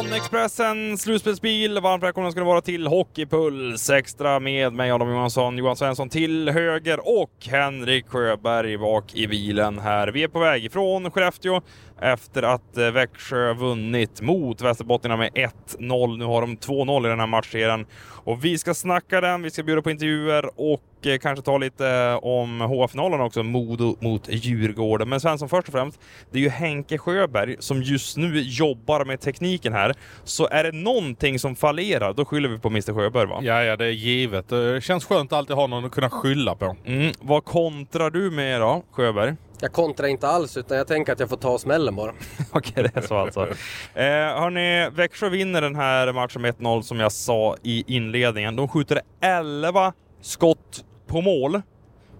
Från Expressen slutspelsbil. Varmt välkomna ska ni vara till Hockeypuls Extra med mig Adam Johansson, Johan Svensson till höger och Henrik Sjöberg bak i bilen här. Vi är på väg ifrån Skellefteå efter att eh, Växjö vunnit mot Västerbottningarna med 1-0. Nu har de 2-0 i den här matchserien och vi ska snacka den, vi ska bjuda på intervjuer och eh, kanske ta lite eh, om HF-finalen också, Modo mot Djurgården. Men Svensson, först och främst, det är ju Henke Sjöberg som just nu jobbar med tekniken här. Så är det någonting som fallerar, då skyller vi på Mr Sjöberg va? Ja, ja, det är givet. Det känns skönt att alltid ha någon att kunna skylla på. Mm. Vad kontrar du med då, Sjöberg? Jag kontrar inte alls utan jag tänker att jag får ta smällen bara. Okej, det är så alltså. eh, hörni, Växjö vinner den här matchen med 1-0 som jag sa i inledningen. De skjuter 11 skott på mål.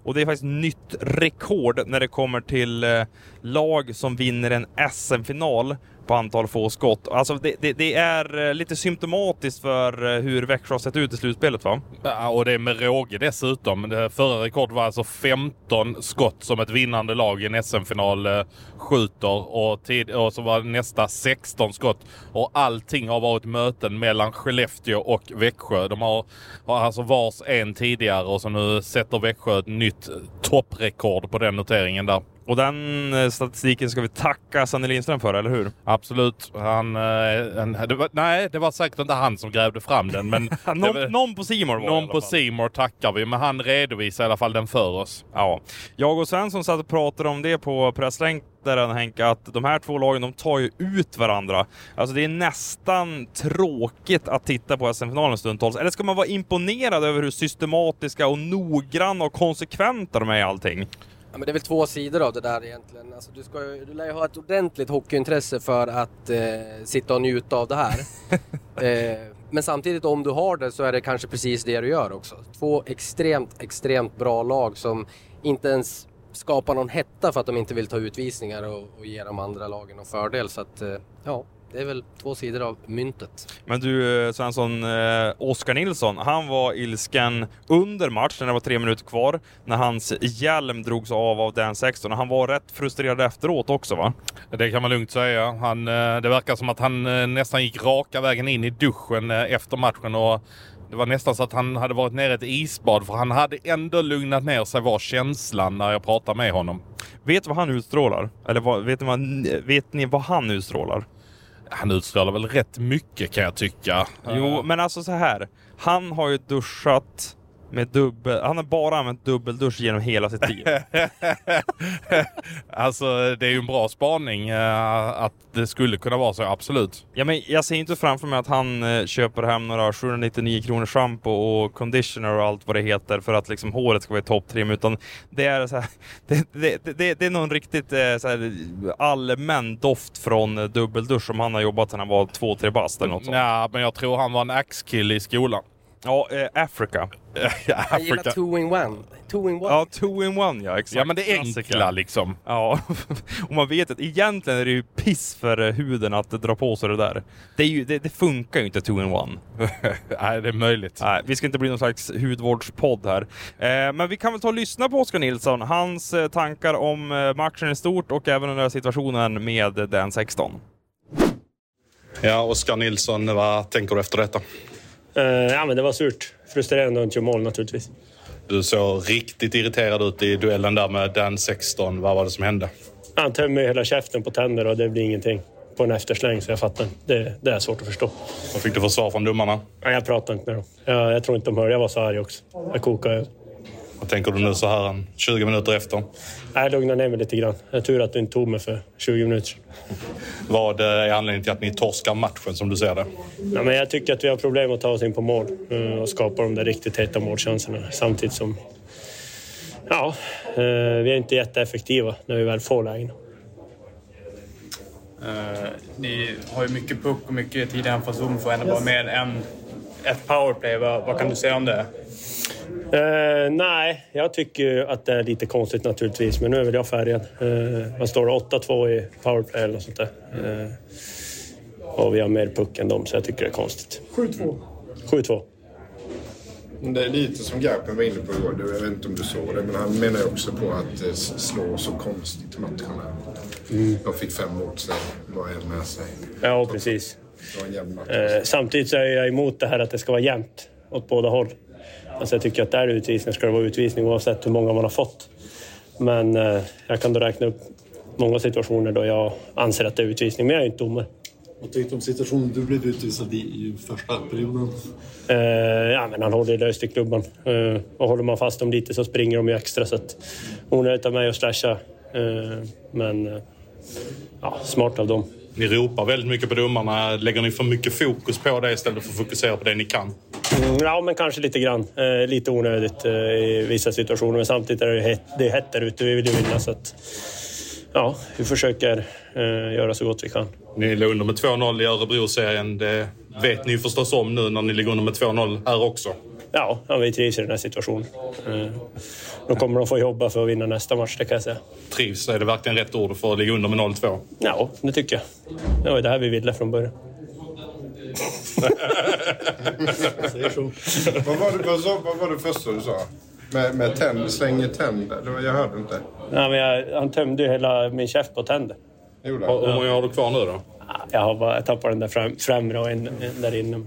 Och det är faktiskt nytt rekord när det kommer till eh, lag som vinner en SM-final på antal få skott. Alltså det, det, det, är eh, lite symptomatiskt för eh, hur Växjö har sett ut i slutspelet va? Ja, och det är med råge dessutom. Det förra rekordet var alltså 15 skott som ett vinnande lag i en SM-final eh, skjuter och, tid, och så var nästa 16 skott. Och allting har varit möten mellan Skellefteå och Växjö. De har, har alltså vars en tidigare och så nu sätter Växjö ett nytt topprekord på den noteringen där. Och den eh, statistiken ska vi tacka Sanne Lindström för, eller hur? Absolut. Han, eh, en, det var, nej, det var säkert inte han som grävde fram den. Men någon, var, någon på Simor var Någon på Simor tackar vi, men han redovisar i alla fall den för oss. Ja. Jag och Svensson satt och pratade om det på pressläktaren Henke, att de här två lagen de tar ju ut varandra. Alltså det är nästan tråkigt att titta på SM-finalen stundtals. Eller ska man vara imponerad över hur systematiska och noggranna och konsekventa de är i allting? Ja, men det är väl två sidor av det där egentligen. Alltså, du, ska, du lär ju ha ett ordentligt hockeyintresse för att eh, sitta och njuta av det här. eh, men samtidigt om du har det så är det kanske precis det du gör också. Två extremt, extremt bra lag som inte ens skapar någon hetta för att de inte vill ta utvisningar och, och ge de andra lagen någon fördel. Så att, eh, ja, det är väl två sidor av myntet. Men du eh, Svensson, eh, Oskar Nilsson, han var ilsken under matchen när det var tre minuter kvar, när hans hjälm drogs av av Dan 16. Han var rätt frustrerad efteråt också va? Det kan man lugnt säga. Han, eh, det verkar som att han nästan gick raka vägen in i duschen efter matchen och det var nästan så att han hade varit nere i ett isbad för han hade ändå lugnat ner sig var känslan när jag pratade med honom. Vet du vad han utstrålar? Eller vad, vet, ni vad, vet ni vad han utstrålar? Han utstrålar väl rätt mycket kan jag tycka. Jo, men alltså så här. Han har ju duschat med dubbel... Han har bara använt dubbeldusch genom hela sitt liv. alltså det är ju en bra spaning uh, att det skulle kunna vara så, absolut. Ja, men jag ser inte framför mig att han uh, köper hem några 799 kronor shampoo och conditioner och allt vad det heter för att liksom håret ska vara i topptrim utan det är så här, det, det, det, det, är någon riktigt uh, så allmän doft från dubbeldusch som han har jobbat sedan han var två, tre bast eller något sånt. Ja, men jag tror han var en axkille i skolan. Ja, eh, Africa. Jag gillar two in one. Two in one. Ja, two in one ja, exakt. Ja, men det är enkla liksom. Ja, och man vet att egentligen är det ju piss för eh, huden att dra på sig det där. Det, är ju, det, det funkar ju inte two in one. Nej, det är möjligt. Nej, vi ska inte bli någon slags hudvårdspodd här. Eh, men vi kan väl ta och lyssna på Oskar Nilsson, hans eh, tankar om eh, matchen i stort och även den där situationen med den 16. Ja, Oskar Nilsson, vad tänker du efter detta? Uh, ja, men det var surt. Frustrerande att inte göra mål naturligtvis. Du såg riktigt irriterad ut i duellen där med Dan 16. Vad var det som hände? Han tömmer hela käften på tänder och det blir ingenting på en eftersläng, så jag fattar det, det är svårt att förstå. Vad fick du för svar från domarna? Ja, jag pratade inte med dem. Jag, jag tror inte de hörde. Jag var så arg också. Jag kokade. Vad tänker du nu så här 20 minuter efter? Jag lugnar ner mig lite grann. Jag tur att du inte tog mig för 20 minuter sedan. Vad är anledningen till att ni torskar matchen som du ser det? Ja, men jag tycker att vi har problem att ta oss in på mål eh, och skapa de där riktigt heta målchanserna samtidigt som... Ja, eh, vi är inte jätteeffektiva när vi väl får lägen. Uh, ni har ju mycket puck och mycket tid i anfallszon för ändå bara med en, ett powerplay. Vad, vad kan du säga om det? Uh, nej, jag tycker att det är lite konstigt naturligtvis, men nu är väl jag färgad. Uh, vad står det? 8-2 i powerplay eller något sånt där. Uh, och vi har mer puck än dem, så jag tycker det är konstigt. 7-2. 7-2. Det är lite som Garpen var inne på igår. Jag vet inte om du såg det, men han menar ju också på att eh, slå så konstigt matcherna. De fick fem mot sig, var en med sig. Ja, precis. Det var en jämn match. Eh, samtidigt så är jag emot det här att det ska vara jämnt åt båda håll. Alltså jag tycker att där är utvisning ska det vara utvisning oavsett hur många man har fått. Men eh, jag kan då räkna upp många situationer då jag anser att det är utvisning, men jag är inte domare. Vad tyckte du om situationen du blev utvisad i, i första perioden? Eh, ja, men han håller löst i klubban. Eh, och håller man fast dem lite så springer de ju extra. Så att onödigt av mig att slasha. Eh, men eh, ja, smart av dem. Ni ropar väldigt mycket på domarna. Lägger ni för mycket fokus på det istället för att fokusera på det ni kan? Mm, ja, men kanske lite grann. Eh, lite onödigt eh, i vissa situationer. Men samtidigt är det, hett, det är hett där ute. Vi vill ju vinna. Så att, ja, vi försöker eh, göra så gott vi kan. Ni låg under med 2-0 i Örebro-serien. Det vet ni ju förstås om nu när ni ligger under med 2-0 här också. Ja, vi trivs i den här situationen. Eh, då kommer de få jobba för att vinna nästa match, det kan jag säga. Trivs, är det verkligen rätt ord för att ligga under med 0-2? Ja, det tycker jag. Det var det här vi ville från början. Vad, var det, vad, vad var det första du sa? Med, med tänd, slänger tänder? Det var, jag hörde inte. Ja, men jag, han tömde ju hela min käft på tänder. Hur många har du kvar nu då? Ja, Jag, har bara, jag tappade den där främre och en, en där inne.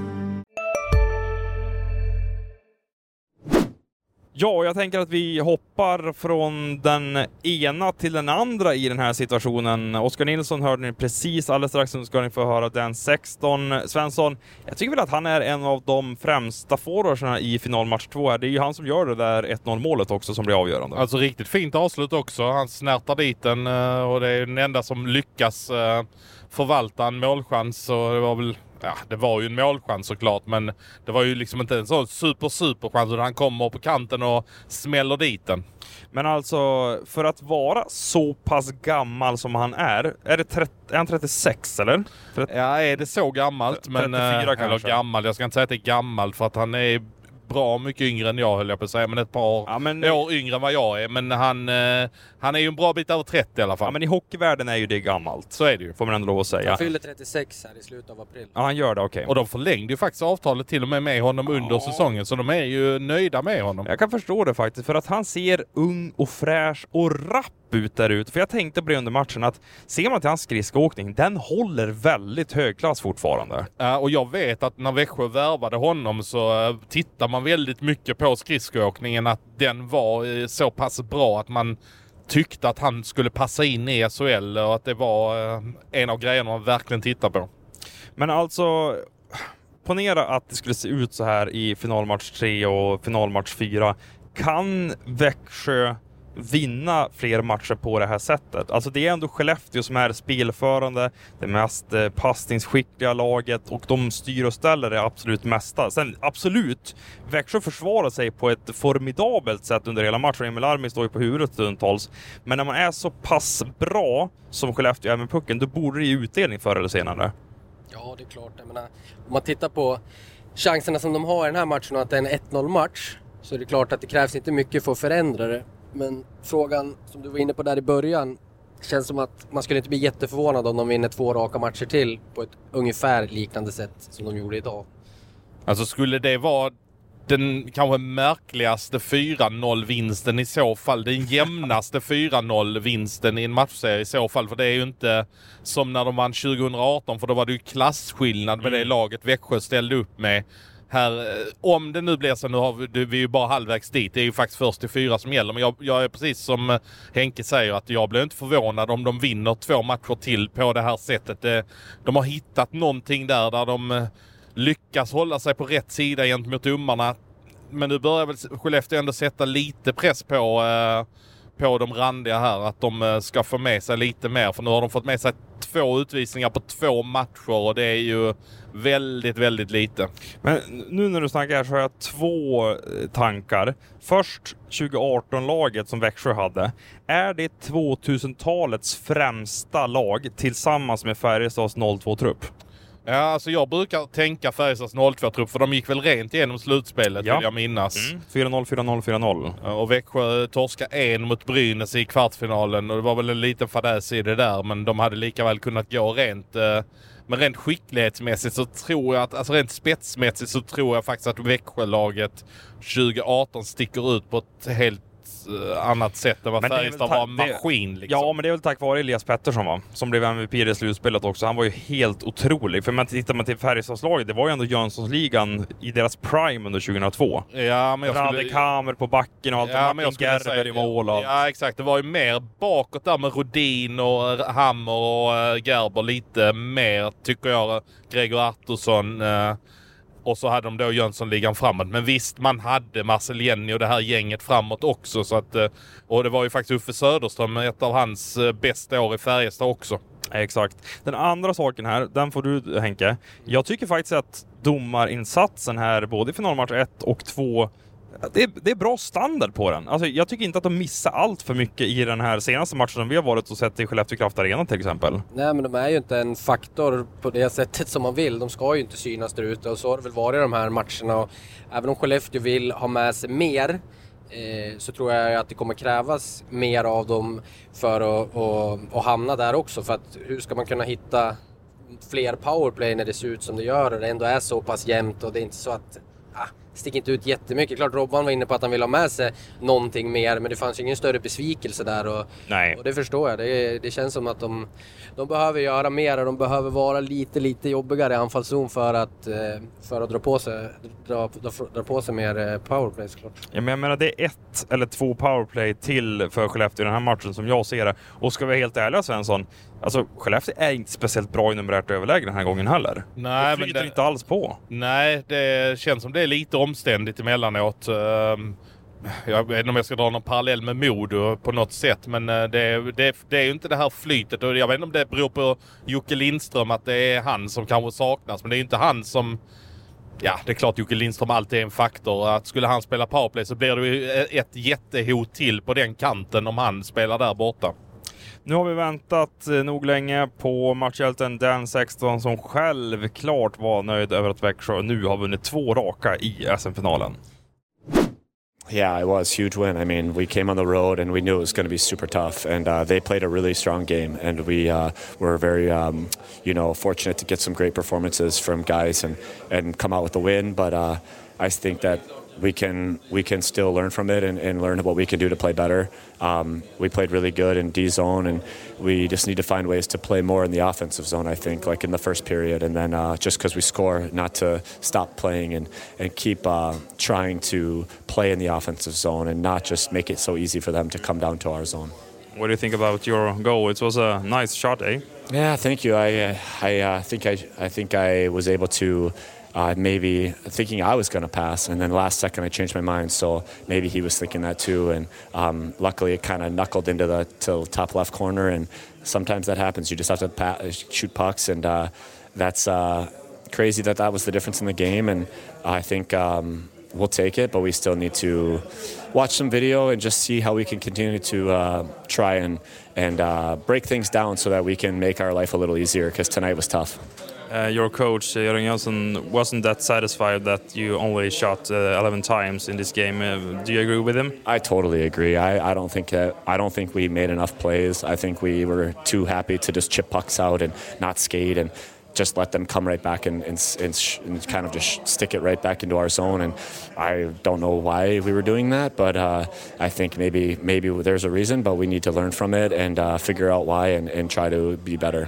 Ja, jag tänker att vi hoppar från den ena till den andra i den här situationen. Oskar Nilsson hörde ni precis alldeles strax, nu ska ni få höra den 16. Svensson, jag tycker väl att han är en av de främsta forwardsarna i finalmatch 2 här. Det är ju han som gör det där 1-0 målet också som blir avgörande. Alltså riktigt fint avslut också. Han snärtar dit den eh, och det är den enda som lyckas eh, förvalta en målchans. Och det var väl, ja det var ju en målchans såklart men det var ju liksom inte en sån super super chans han kommer på kanten och smäller dit den. Men alltså, för att vara så pass gammal som han är, är, det 30, är han 36 eller? Tret- Ja, är det så gammalt? Men, 34 eh, eller kanske. gammal, jag ska inte säga att det är gammalt för att han är bra mycket yngre än jag höll jag på att säga, men ett par Ja, men- år yngre än vad jag är. Men han, eh, han är ju en bra bit över 30 i alla fall. Ja, men i hockeyvärlden är ju det gammalt. Så är det ju. Får man ändå lov att säga. Han fyller 36 här i slutet av april. Ja, han gör det, okej. Och de förlängde ju faktiskt avtalet till och med med honom under säsongen, så de är ju nöjda med honom. Jag kan förstå det faktiskt, för att han ser ung och fräsch och rapp ut där ute. För jag tänkte på det under matchen att ser man till hans skridskoåkning, den håller väldigt hög klass fortfarande. Ja, och jag vet att när Växjö värvade honom så uh, tittar man väldigt mycket på skridskoåkningen, att den var eh, så pass bra att man tyckte att han skulle passa in i SHL och att det var eh, en av grejerna man verkligen tittar på. Men alltså, ponera att det skulle se ut så här i finalmatch 3 och finalmatch 4. Kan Växjö vinna fler matcher på det här sättet? Alltså det är ändå Skellefteå som är spelförande, det mest eh, passningsskickliga laget och de styr och ställer det absolut mesta. Sen absolut, Växjö försvarar sig på ett formidabelt sätt under hela matchen. Emil Armi står ju på huvudet stundtals. Men när man är så pass bra som Skellefteå är med pucken, då borde det ge utdelning förr eller senare. Ja, det är klart. Jag menar, om man tittar på chanserna som de har i den här matchen och att det är en 1-0 match så är det klart att det krävs inte mycket för att förändra det. Men frågan som du var inne på där i början känns som att man skulle inte bli jätteförvånad om de vinner två raka matcher till på ett ungefär liknande sätt som de gjorde idag. Alltså skulle det vara den kanske märkligaste 4-0 vinsten i så fall. Den jämnaste 4-0 vinsten i en matchserie i så fall. För det är ju inte som när de vann 2018 för då var det ju klasskillnad med det laget Växjö ställde upp med. Här, eh, om det nu blir så, nu har vi, vi är ju bara halvvägs dit. Det är ju faktiskt först till fyra som gäller. Men jag, jag är precis som eh, Henke säger att jag blir inte förvånad om de vinner två matcher till på det här sättet. De har hittat någonting där, där de eh, lyckas hålla sig på rätt sida gentemot domarna. Men nu börjar väl Skellefteå ändå sätta lite press på, på de randiga här. Att de ska få med sig lite mer. För nu har de fått med sig två utvisningar på två matcher och det är ju väldigt, väldigt lite. Men nu när du snackar här så har jag två eh, tankar. Först 2018-laget som Växjö hade. Är det 2000-talets främsta lag tillsammans med Färjestads 02-trupp? Ja, alltså jag brukar tänka Färjestads 02-trupp för de gick väl rent igenom slutspelet Ja. vill jag minnas. Mm. 4-0, 4-0, 4-0. Ja, Och Växjö torskade en mot Brynäs i kvartsfinalen och det var väl en liten fadäs i det där men de hade lika väl kunnat gå rent. eh, men rent skicklighetsmässigt så tror jag att, alltså rent spetsmässigt så tror jag faktiskt att Växjölaget 2018 sticker ut på ett helt annat sätt än vad Färjestad ta- var en maskin liksom. Ja, men det är väl tack vare Elias Pettersson va? Som blev MVP i slutspelet också. Han var ju helt otrolig. För man tittar man till Färjestadslaget, det var ju ändå Jönssonligan i deras prime under 2002. Ja, men jag Rade skulle... Kamer på backen och allt. Ja, Martin Gerber i mål och. Ja, exakt. Det var ju mer bakåt där med Rodin och eh, Hammer och eh, Gerber lite mer, tycker jag. Gregor Artursson. eh, och så hade de då Jönssonligan framåt. Men visst, man hade Marcel Jenny och det här gänget framåt också. Så att, eh, och det var ju faktiskt Uffe Söderström, ett av hans eh, bästa år i Färjestad också. Exakt. Den andra saken här, den får du Henke. Jag tycker faktiskt att domarinsatsen här, både i finalmatch 1 och 2, det är, det är bra standard på den. Alltså, jag tycker inte att de missar allt för mycket i den här senaste matchen som vi har varit och sett i Skellefteå Kraft Arena till exempel. Nej men de är ju inte en faktor på det sättet som man vill. De ska ju inte synas där ute och så har det väl varit i de här matcherna. Och även om Skellefteå vill ha med sig mer eh, så tror jag att det kommer krävas mer av dem för att, och, och hamna där också. För att hur ska man kunna hitta fler powerplay när det ser ut som det gör och det ändå är så pass jämnt och det är inte så att ah, sticker inte ut jättemycket. Klart Robban var inne på att han vill ha med sig någonting mer men det fanns ju ingen större besvikelse där och, Nej. och det förstår jag. Det, det känns som att de, de behöver göra mer och de behöver vara lite, lite jobbigare i anfallszon för att, eh, för att dra på sig, dra, dra, dra på sig mer eh, powerplay såklart. Ja, men jag menar, det är ett eller två powerplay till för Skellefteå i den här matchen som jag ser det. Och ska vi vara helt ärliga Svensson, alltså Skellefteå är inte speciellt bra i numerärt överläge den här gången heller. Nej, men flyter det- inte alls på. Nej, det känns som det är lite omständigt emellanåt. Ehm, Jag vet inte om jag ska dra någon parallell med Modo på något sätt, men eh, det, det, det är ju inte det här flytet. Och jag vet inte om det beror på Jocke Lindström, att det är han som kanske saknas. Men det är ju inte han som... Ja, det är klart Jocke Lindström alltid är en faktor. Att skulle han spela powerplay så blir det ju ett jättehot till på den kanten om han spelar där borta. Nu har vi väntat eh, nog länge på matchhjälten Dan Sexton som självklart var nöjd över att Växjö nu har vunnit två raka i SM-finalen. Yeah, it was huge win. I mean, we came on the road and we knew it was going to be super tough, and uh, they played a really strong game, and we uh, were very, um, you know, fortunate to get some great performances from guys and and come out with the win. But uh, I think that we can we can still learn from it and, and learn what we can do to play better. Um, we played really good in D zone, and we just need to find ways to play more in the offensive zone. I think, like in the first period, and then uh, just because we score, not to stop playing and and keep uh, trying to play in the offensive zone and not just make it so easy for them to come down to our zone. What do you think about your goal? It was a nice shot, eh? Yeah, thank you. I uh, I uh, think I I think I was able to. Uh, maybe thinking I was going to pass, and then last second I changed my mind. So maybe he was thinking that too, and um, luckily it kind of knuckled into the to top left corner. And sometimes that happens. You just have to pa- shoot pucks, and uh, that's uh, crazy that that was the difference in the game. And I think um, we'll take it, but we still need to watch some video and just see how we can continue to uh, try and and uh, break things down so that we can make our life a little easier. Because tonight was tough. Uh, your coach, uh, Jörgen Jönsson, wasn't that satisfied that you only shot uh, 11 times in this game. Uh, do you agree with him? I totally agree. I, I don't think that I don't think we made enough plays. I think we were too happy to just chip pucks out and not skate and just let them come right back and, and, and, and kind of just stick it right back into our zone. And I don't know why we were doing that, but uh, I think maybe maybe there's a reason, but we need to learn from it and uh, figure out why and, and try to be better.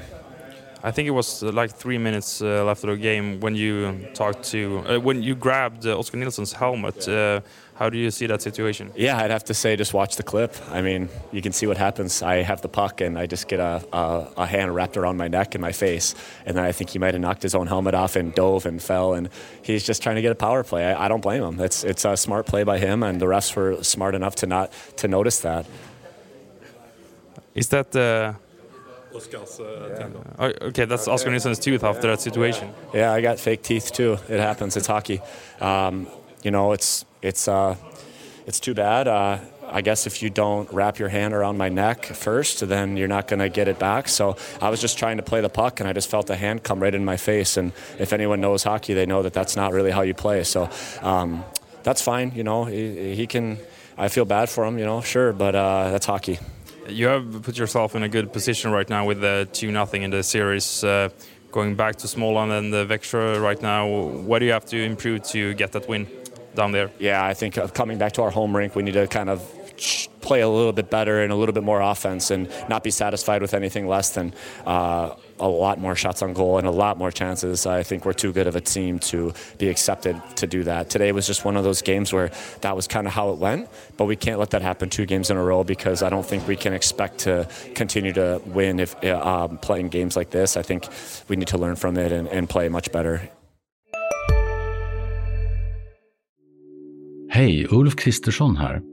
I think it was uh, like three minutes uh, left of the game when you talked to uh, when you grabbed uh, Oscar Nielsen's helmet. Uh, how do you see that situation? Yeah, I'd have to say just watch the clip. I mean, you can see what happens. I have the puck and I just get a, a, a hand wrapped around my neck and my face. And then I think he might have knocked his own helmet off and dove and fell. And he's just trying to get a power play. I, I don't blame him. It's, it's a smart play by him, and the refs were smart enough to not to notice that. Is that uh, Oscars, oh, okay? That's Oscar Nilsson's tooth after that situation. Yeah, I got fake teeth too. It happens. It's hockey. Um, you know, it's it's uh, it's too bad. Uh, I guess if you don't wrap your hand around my neck first, then you're not going to get it back. So I was just trying to play the puck, and I just felt a hand come right in my face. And if anyone knows hockey, they know that that's not really how you play. So um, that's fine. You know, he, he, can. I feel bad for him. You know, sure, but uh, that's hockey. You have put yourself in a good position right now with the two nothing in the series. Uh, going back to Småland and the Växjö right now, what do you have to improve to get that win down there? Yeah, I think uh, coming back to our home rink, we need to kind of play a little bit better and a little bit more offense and not be satisfied with anything less than uh, a lot more shots on goal and a lot more chances. I think we're too good of a team to be accepted to do that. Today was just one of those games where that was kind of how it went, but we can't let that happen two games in a row because I don't think we can expect to continue to win if uh, um, playing games like this. I think we need to learn from it and, and play much better. Hej, Ulf Kristersson här.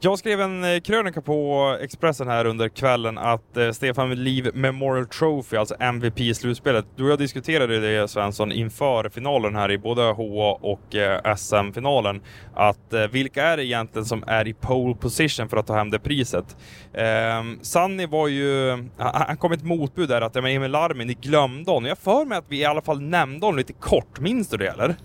Jag skrev en eh, krönika på Expressen här under kvällen att eh, Stefan Liv Memorial Trophy, alltså MVP i slutspelet, du och jag diskuterade det Svensson inför finalen här i både HA och eh, SM-finalen. Att eh, vilka är det egentligen som är i pole position för att ta hem det priset? Eh, Sanni var ju, han, han kom ett motbud där att ja, men Emil Larmin, ni glömde honom. Jag för mig att vi i alla fall nämnde honom lite kort, minns du det eller?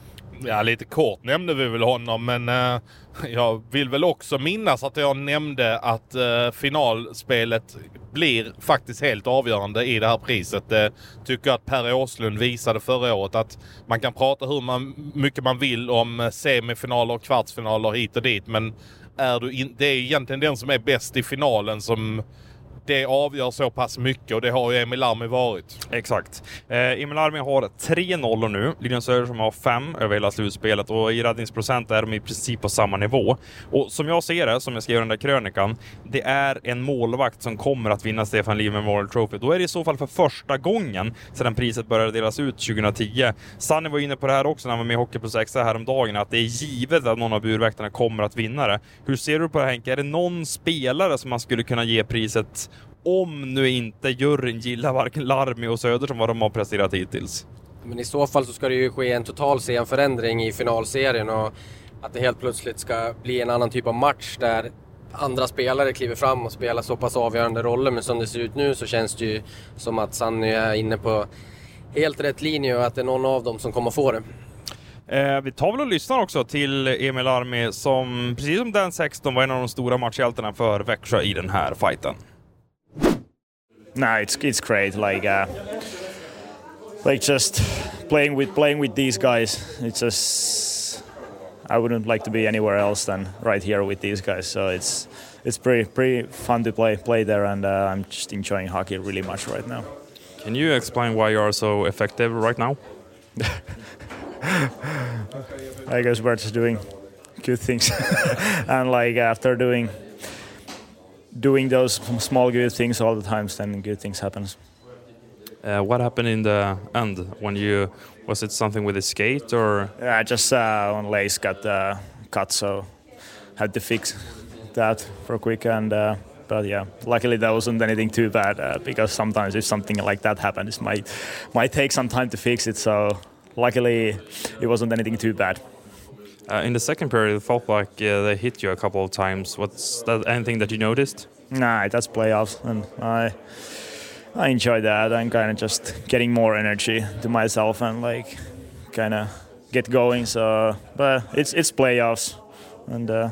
Ja, lite kort nämnde vi väl honom, men eh, jag vill väl också minnas att jag nämnde att eh, finalspelet blir faktiskt helt avgörande i det här priset. Det tycker jag att Per Åslund visade förra året att man kan prata hur man, mycket man vill om eh, semifinaler och kvartsfinaler hit och dit, men är du in, det är egentligen den som är bäst i finalen som det avgör så pass mycket och det har ju Emil Armi varit. Exakt. Eh, Emil Armi har tre nollor nu. Linus Söderström har fem över hela slutspelet och i räddningsprocent är de i princip på samma nivå. Och som jag ser det, som jag skrev i den där krönikan, det är en målvakt som kommer att vinna Stefan Liv Memorial Trophy. Då är det i så fall för första gången sedan priset började delas ut 2010. Sanni var inne på det här också när han var med i Hockey plus extra häromdagen, att det är givet att någon av burväktarna kommer att vinna det. Hur ser du på det Henke? Är det någon spelare som man skulle kunna ge priset om nu inte juryn gillar varken Larmi och Söder som vad de har presterat hittills. Men i så fall så ska det ju ske en total scenförändring i finalserien och att det helt plötsligt ska bli en annan typ av match där andra spelare kliver fram och spelar så pass avgörande roller. Men som det ser ut nu så känns det ju som att Sanny är inne på helt rätt linje och att det är någon av dem som kommer få det. Eh, vi tar väl och lyssnar också till Emil Armi som, precis som Dan 16, var en av de stora matchhjältarna för Växjö i den här fighten. No, it's it's great. Like uh, like just playing with playing with these guys. It's just I wouldn't like to be anywhere else than right here with these guys. So it's it's pretty pretty fun to play play there, and uh, I'm just enjoying hockey really much right now. Can you explain why you are so effective right now? I guess we're just doing good things, and like after doing doing those small good things all the times, then good things happens. Uh, what happened in the end when you was it something with the skate or? Yeah, just uh, one lace got uh, cut, so had to fix that for quick and. Uh, but yeah, luckily that wasn't anything too bad uh, because sometimes if something like that happens, it might might take some time to fix it. So luckily, it wasn't anything too bad. Uh, in the second period, it felt like uh, they hit you a couple of times. What's that? Anything that you noticed? Nah, that's playoffs, and I I enjoy that. I'm kind of just getting more energy to myself and like kind of get going. So, but it's it's playoffs, and uh,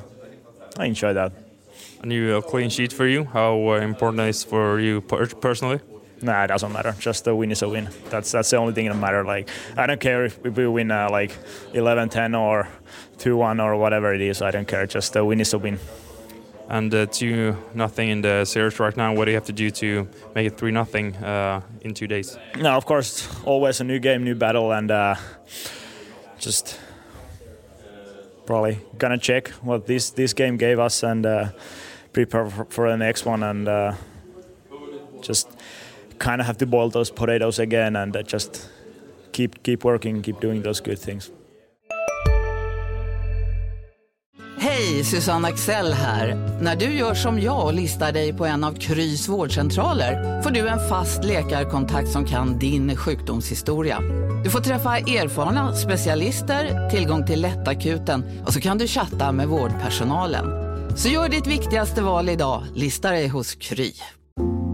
I enjoy that. A new uh, clean sheet for you. How uh, important is for you per personally? Nah, it doesn't matter. Just a win is a win. That's that's the only thing that matters. Like I don't care if we win uh, like 11-10 or 2-1 or whatever it is. I don't care. Just a win is a win. and uh, two nothing in the series right now. What do you have to do to make it three nothing uh, in two days? No, of course, always a new game, new battle, and uh, just probably gonna check what this this game gave us and uh, prepare for, for the next one, and uh, just kind of have to boil those potatoes again and uh, just keep keep working, keep doing those good things. Hej, Susanne Axel här. När du gör som jag och listar dig på en av Krys vårdcentraler får du en fast läkarkontakt som kan din sjukdomshistoria. Du får träffa erfarna specialister, tillgång till lättakuten och så kan du chatta med vårdpersonalen. Så gör ditt viktigaste val idag, lista dig hos Kry.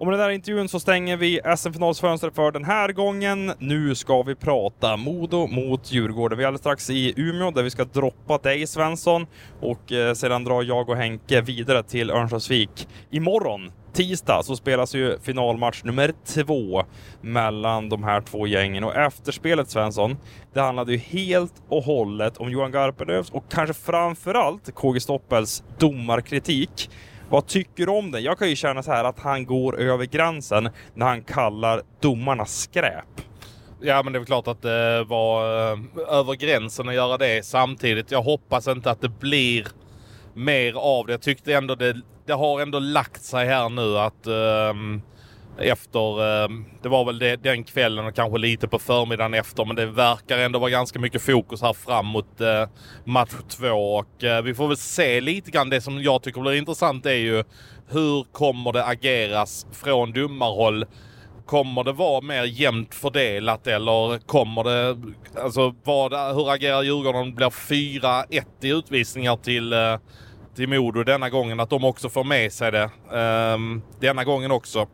Och med den där intervjun så stänger vi SM-finalsfönstret för den här gången. Nu ska vi prata Modo mot Djurgården. Vi är alldeles strax i Umeå där vi ska droppa dig Svensson och eh, sedan drar jag och Henke vidare till Örnsköldsvik. Imorgon tisdag så spelas ju finalmatch nummer två mellan de här två gängen och efterspelet Svensson, det handlade ju helt och hållet om Johan Garpenlövs och kanske framförallt KG Stoppels domarkritik. Vad tycker du om den? Jag kan ju känna så här att han går över gränsen när han kallar domarna skräp. Ja men det är väl klart att det var eh, över gränsen att göra det samtidigt. Jag hoppas inte att det blir mer av det. Jag tyckte ändå det, det har ändå lagt sig här nu att ehm, efter, ehm, det var väl det, den kvällen och kanske lite på förmiddagen efter men det verkar ändå vara ganska mycket fokus här fram mot eh, match två och eh, vi får väl se lite grann. Det som jag tycker blir intressant är ju hur kommer det ageras från domarhåll? Kommer det vara mer jämnt fördelat eller kommer det... Alltså vad, hur agerar Djurgården blir 4-1 i utvisningar till, eh, till Modo denna gången? Att de också får med sig det um, denna gången också.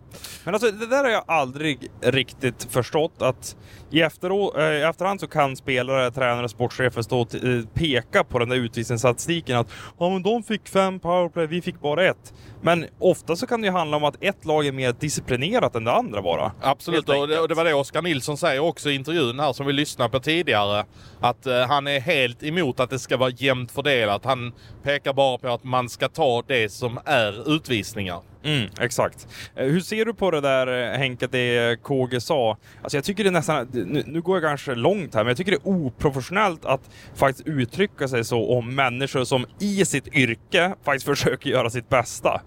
Men alltså det där har jag aldrig riktigt förstått att i efterå- eh, i efterhand så kan spelare, tränare, sportchefer stå och eh, peka på den där utvisningsstatistiken att ja men de fick fem powerplay, vi fick bara ett. Men ofta så kan det ju handla om att ett lag är mer disciplinerat än det andra bara. Absolut, och det, och det var det Oskar Nilsson säger också i intervjun här som vi lyssnade på tidigare. Att eh, han är helt emot att det ska vara jämnt fördelat. Han pekar bara på att man ska ta det som är utvisningar. Mm, exakt. Eh, Hur ser du på det där eh, Henke, det KG sa? Alltså jag tycker det är nästan, nu, nu går jag kanske långt här, men jag tycker det är oprofessionellt att faktiskt uttrycka sig så om människor som i sitt yrke faktiskt försöker göra sitt bästa.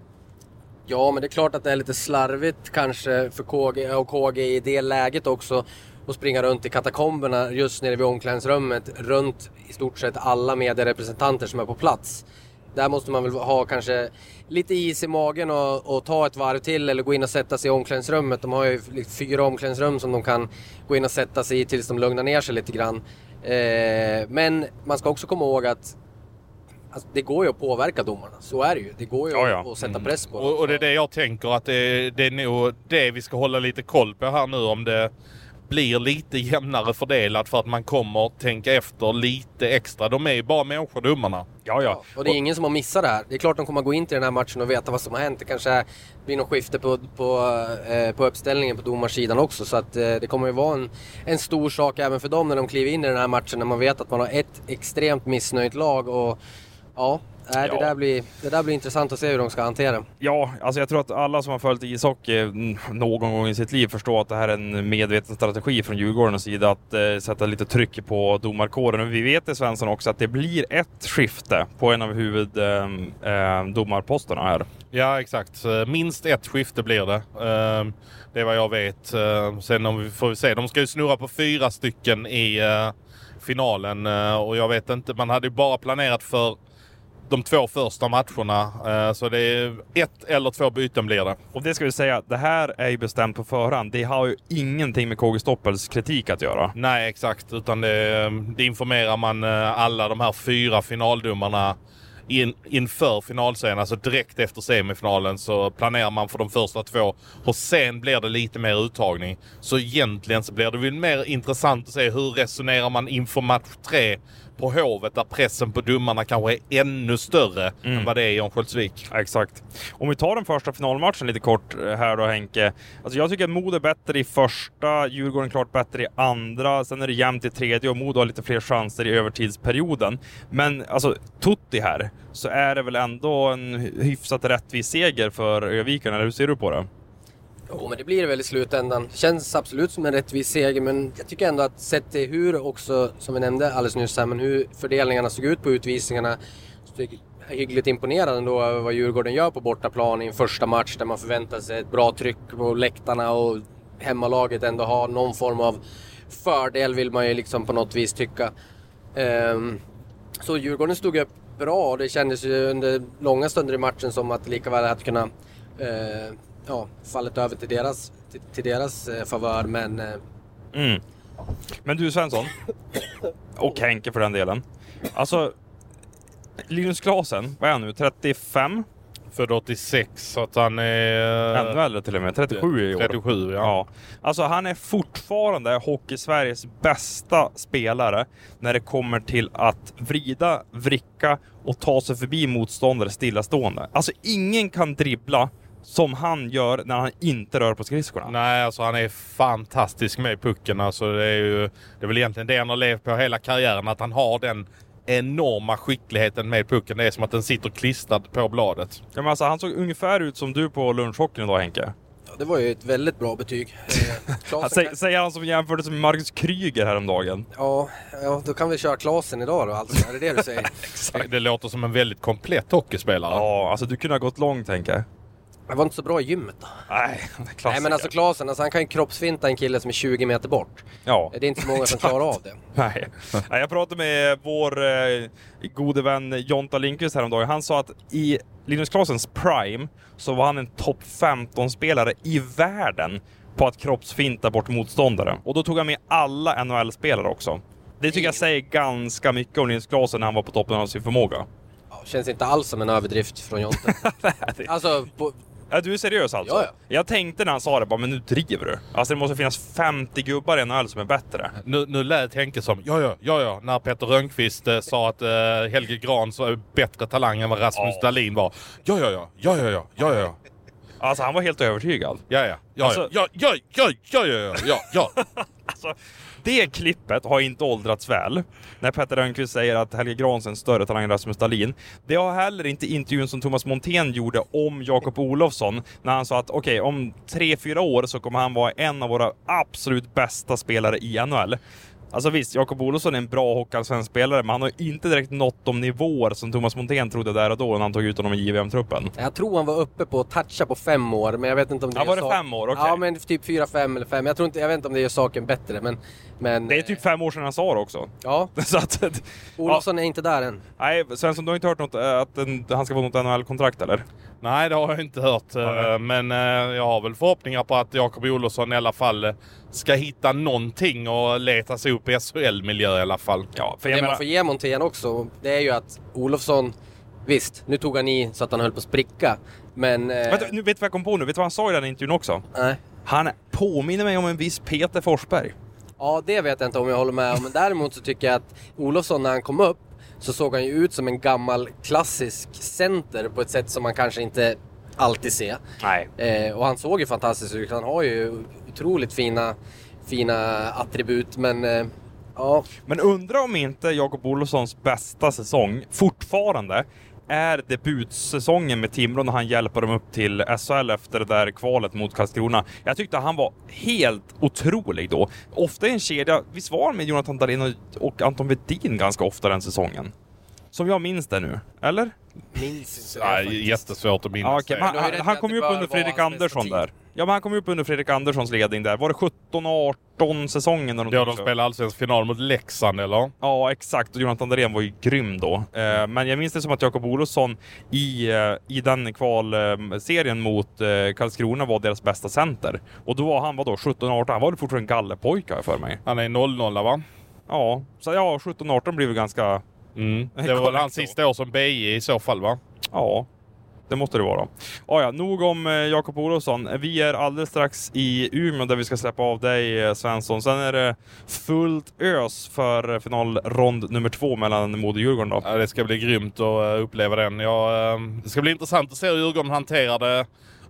Ja, men det är klart att det är lite slarvigt kanske för KG och KG i det läget också att springa runt i katakomberna just nere vid omklädningsrummet runt i stort sett alla medierepresentanter som är på plats. Där måste man väl ha kanske lite is i magen och, och ta ett varv till eller gå in och sätta sig i omklädningsrummet. De har ju liksom fyra omklädningsrum som de kan gå in och sätta sig i tills de lugnar ner sig lite grann. Eh, men man ska också komma ihåg att Alltså, det går ju att påverka domarna, så är det ju. Det går ju Ja, ja. att, sätta press på dem. Och, och det är det jag tänker att det, det är nog det vi ska hålla lite koll på här nu om det blir lite jämnare fördelat för att man kommer tänka efter lite extra. De är ju bara människor, domarna. Ja, ja. Och det är ingen som har missat det här. Det är klart de kommer gå in till den här matchen och veta vad som har hänt. Det kanske blir något skifte på, på, eh, på uppställningen på domarsidan också. Så att eh, det kommer ju vara en, en stor sak även för dem när de kliver in i den här matchen. När man vet att man har ett extremt missnöjt lag. Och ja, nej, Ja. Det, där blir, det där blir intressant att se hur de ska hantera. Ja, alltså jag tror att alla som har följt ishockey mm, någon gång i sitt liv förstår att det här är en medveten strategi från Djurgårdens sida att eh, sätta lite tryck på domarkåren. Och vi vet det Svensson också att det blir ett skifte på en av huvuddomarposterna eh, domarposterna här. Ja, exakt. Eh, Minst ett skifte blir det. Eh, Det är vad jag vet. Eh, Sen om vi får vi se. De ska ju snurra på fyra stycken i eh, finalen eh, och jag vet inte. Man hade ju bara planerat för de två första matcherna. Eh, Så det är ett eller två byten blir det. Och det ska vi säga, det här är ju bestämt på förhand. Det har ju ingenting med KG Stoppels kritik att göra. Nej, exakt. Utan det, det informerar man eh, alla de här fyra finaldomarna in, inför finalserien, alltså direkt efter semifinalen så planerar man för de första två och sen blir det lite mer uttagning. Så egentligen så blir det väl mer intressant att se hur resonerar man inför match tre på Hovet där pressen på domarna kanske är ännu större än vad det är i Örnsköldsvik. Ja, exakt. Om vi tar den första finalmatchen lite kort eh, här då Henke. Alltså jag tycker att Modo är bättre i första, Djurgården klart bättre i andra, sen är det jämnt i tredje och Modo har lite fler chanser i övertidsperioden. Men alltså Tutti här, så är det väl ändå en hyfsat rättvis seger för Öviken, eller hur ser du på det? Jo, men det blir det väl i slutändan. Känns absolut som en rättvis seger, men jag tycker ändå att sett till hur också, som vi nämnde alldeles nyss här, men hur fördelningarna såg ut på utvisningarna, så är jag är hyggligt imponerad ändå över vad Djurgården gör på bortaplan i en första match där man förväntar sig ett bra tryck på läktarna och hemmalaget ändå har någon form av fördel vill man ju liksom på något vis tycka. Ehm, så Djurgården stod upp bra och det kändes ju under långa stunder i matchen som att likaväl lika väl hade kunnat eh, ja, fallit över till deras, till, till deras eh, favör men eh, Mm. Men du Svensson, och Henke för den delen. Alltså, Linus Klasen, vad är han nu, 35? Född 86, så att han är... Ännu äldre till och med, 37 i år. 37, ja. Alltså han är fortfarande Hockey-Sveriges bästa spelare när det kommer till att vrida, vricka och ta sig förbi motståndare stillastående. Alltså ingen kan dribbla som han gör när han inte rör på skridskorna. Nej, alltså han är fantastisk med pucken. Alltså, det, är ju, det är väl egentligen det han har levt på hela karriären, att han har den enorma skickligheten med pucken. Det är som att den sitter klistrad på bladet. Ja, men alltså, han såg ungefär ut som du på lunchhockeyn idag Henke. ja, det var ju ett väldigt bra betyg. Eh, Klasen Han säger, säger han som jämfördes med Marcus Kryger häromdagen. ja, ja, då kan vi köra Klasen idag då alltså. Är det det du säger? Det låter som en väldigt komplett hockeyspelare. Ja, alltså du kunde ha gått långt Henke. Jag var inte så bra i gymmet då. Nej, det är Nej men alltså Klasen, alltså, han kan ju kroppsfinta en kille som är 20 meter bort. Ja. Det är inte så många som klarar av det. Nej. Nej, jag pratade med vår eh, gode vän Jonta Lindqvist häromdagen. Han sa att i Linus Klasens prime så var han en topp 15-spelare i världen på att kroppsfinta bort motståndare. Och då tog han med alla NHL-spelare också. Det tycker jag säger ganska mycket om Linus Klasen när han var på toppen av sin förmåga. Känns inte alls som en överdrift från Jonte. alltså, på, Ja, du är seriös alltså? Ja, ja. Jag tänkte när han sa det bara, men nu driver du. Alltså det måste finnas 50 gubbar i NHL som är bättre. Nu, nu lät Henke som, ja ja, ja ja, när Peter Rönnqvist eh, sa att eh, Helge Grans var bättre talang än vad Rasmus Ja. Dahlin var. Ja ja ja, ja ja ja, ja ja. Alltså han var helt övertygad. Ja ja, ja Alltså- ja, ja ja, ja ja, ja, ja, ja. Alltså, det klippet har inte åldrats väl. När Petter Rönnqvist säger att Helge Grans är en större talang än Rasmus Dahlin. Det har heller inte intervjun som Thomas Montén gjorde om Jakob Olofsson. När han sa att okej, om tre fyra år så kommer han vara en av våra absolut bästa spelare i NHL. Alltså visst, Jakob Olofsson är en bra hockeyallsvensk spelare, men han har inte direkt nått de nivåer som Thomas Montén trodde där och då när han tog ut honom i JVM-truppen. jag tror han var uppe på att toucha på fem år, men jag vet inte om det Ja, var det sak- fem år? Okej. Ja, men typ fyra, fem eller fem. Jag, tror inte, jag vet inte om det gör saken bättre, men... men Det är typ fem år sedan han sa det också. Ja, Så att, Olofsson är inte där än. nej, Svensson, du har inte hört något, eh, att han ska få något NHL-kontrakt eller? Nej, det har jag inte hört. eh, Men eh, jag har väl förhoppningar på att Jakob Olofsson i alla fall eh, ska hitta någonting och leta sig upp i SHL-miljö i alla fall. Ja, för Det man får ge Montén också, det är ju att Olofsson... Visst, nu tog han i så att han höll på att spricka, men... Eh, Vänta, nu vet du vad jag kom på nu? Vet du vad han sa i den intervjun också? Nej. Han påminner mig om en viss Peter Forsberg. Ja, det vet jag inte om jag håller med om. Men däremot så tycker jag att Olofsson när han kom upp så såg han ju ut som en gammal klassisk center på ett sätt som man kanske inte alltid ser. Nej. Eh, och han såg ju fantastisk ut. Han har ju otroligt fina, fina attribut. Men eh, ja, Men undra om inte Jakob Olofssons bästa säsong fortfarande är debutsäsongen med Timrå när han hjälper dem upp till SHL efter det där kvalet mot Karlskrona. Jag tyckte han var helt otrolig då. Ofta i en kedja, visst var med Jonathan Dahlin och, Anton Wedin ganska ofta den säsongen? Som jag minns det nu, eller? minns inte. Ja, jättesvårt att minnas Ja, det. ju han, han kom ju det upp under Fredrik Andersson där. Ja, men han kom ju upp under Fredrik Anderssons ledning där. Var det 17-18 säsongen? Eller någonting de spelade allsvensk final mot Leksand eller? Ja, exakt. Och Jonathan Dahlén var ju grym då. Eh, men jag minns det som att Jakob Olofsson i, eh, i den kvalserien mot eh, Karlskrona var deras bästa center. Och då var han vadå, 17-18? Han var väl fortfarande en gallepojke för mig. Han är 0-0 va? Ja, så ja, 17-18 blir väl ganska Mm. Det var väl hans sista år som BJ i så fall va? Ja, det måste det vara. Ah, ja, nog om eh, Jakob Olofsson. Vi är alldeles strax i Umeå där vi ska släppa av dig eh, Svensson. Sen är det fullt ös för eh, finalrond nummer två mellan Modo och Djurgården. Då. Ja, det ska bli grymt att uh, uppleva den. Ja, uh, det ska bli intressant att se hur Djurgården hanterar det.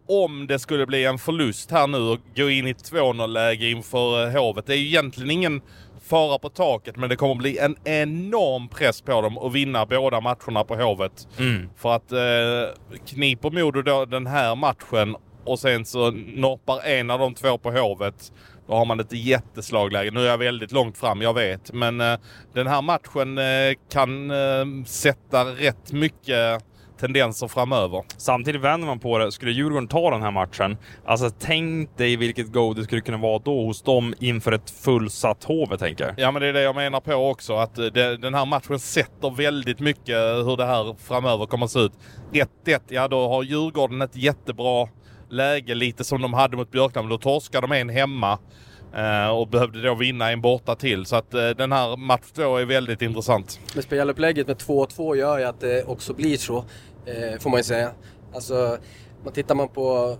Om det skulle bli en förlust här nu och gå in i 2-0-läge inför uh, Hovet. Det är ju egentligen ingen fara på taket men det kommer bli en enorm press på dem att vinna båda matcherna på Hovet. Mm. För att eh, kniper Modo då den här matchen och sen så norpar en av de två på Hovet då har man ett jätteslagläge. Nu är jag väldigt långt fram, jag vet. Men eh, den här matchen eh, kan eh, sätta rätt mycket tendenser framöver. Samtidigt vänder man på det, skulle Djurgården ta den här matchen, alltså tänk dig vilket go det skulle kunna vara då hos dem inför ett fullsatt Hovet tänker jag. Ja men det är det jag menar på också, att det, den här matchen sätter väldigt mycket hur det här framöver kommer att se ut. 1-1, ja då har Djurgården ett jättebra läge, lite som de hade mot Björklund. Då torskade de en hemma eh, och behövde då vinna en borta till. Så att eh, den här match två är väldigt intressant. Men spelupplägget med 2-2 gör ju att det också blir så, eh, får man ju säga. Alltså, man tittar man på,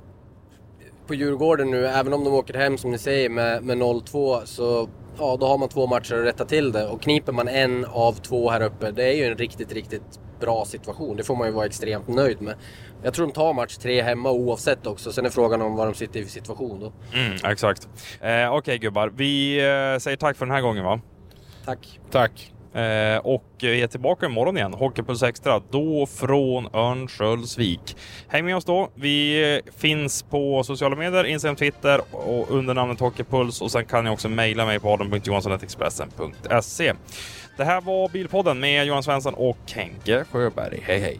på Djurgården nu, även om de åker hem som ni säger med, med 0-2 så ja, då har man två matcher att rätta till det. Och kniper man en av två här uppe, det är ju en riktigt, riktigt bra situation. Det får man ju vara extremt nöjd med. Jag tror de tar match tre hemma oavsett också. Sen är frågan om vad de sitter i för situation då. Mm, exakt. Eh, Okej okay, gubbar, vi eh, säger tack för den här gången va? Tack. Tack. Eh, och vi är tillbaka imorgon igen, Hockeypuls Extra, då från Örnsköldsvik. Häng med oss då. Vi finns på sociala medier, Instagram, Twitter och under namnet Hockeypuls och sen kan ni också mejla mig på adam.johansson.expressen.se. Det här var Bilpodden med Johan Svensson och Henke Sjöberg. Hej hej!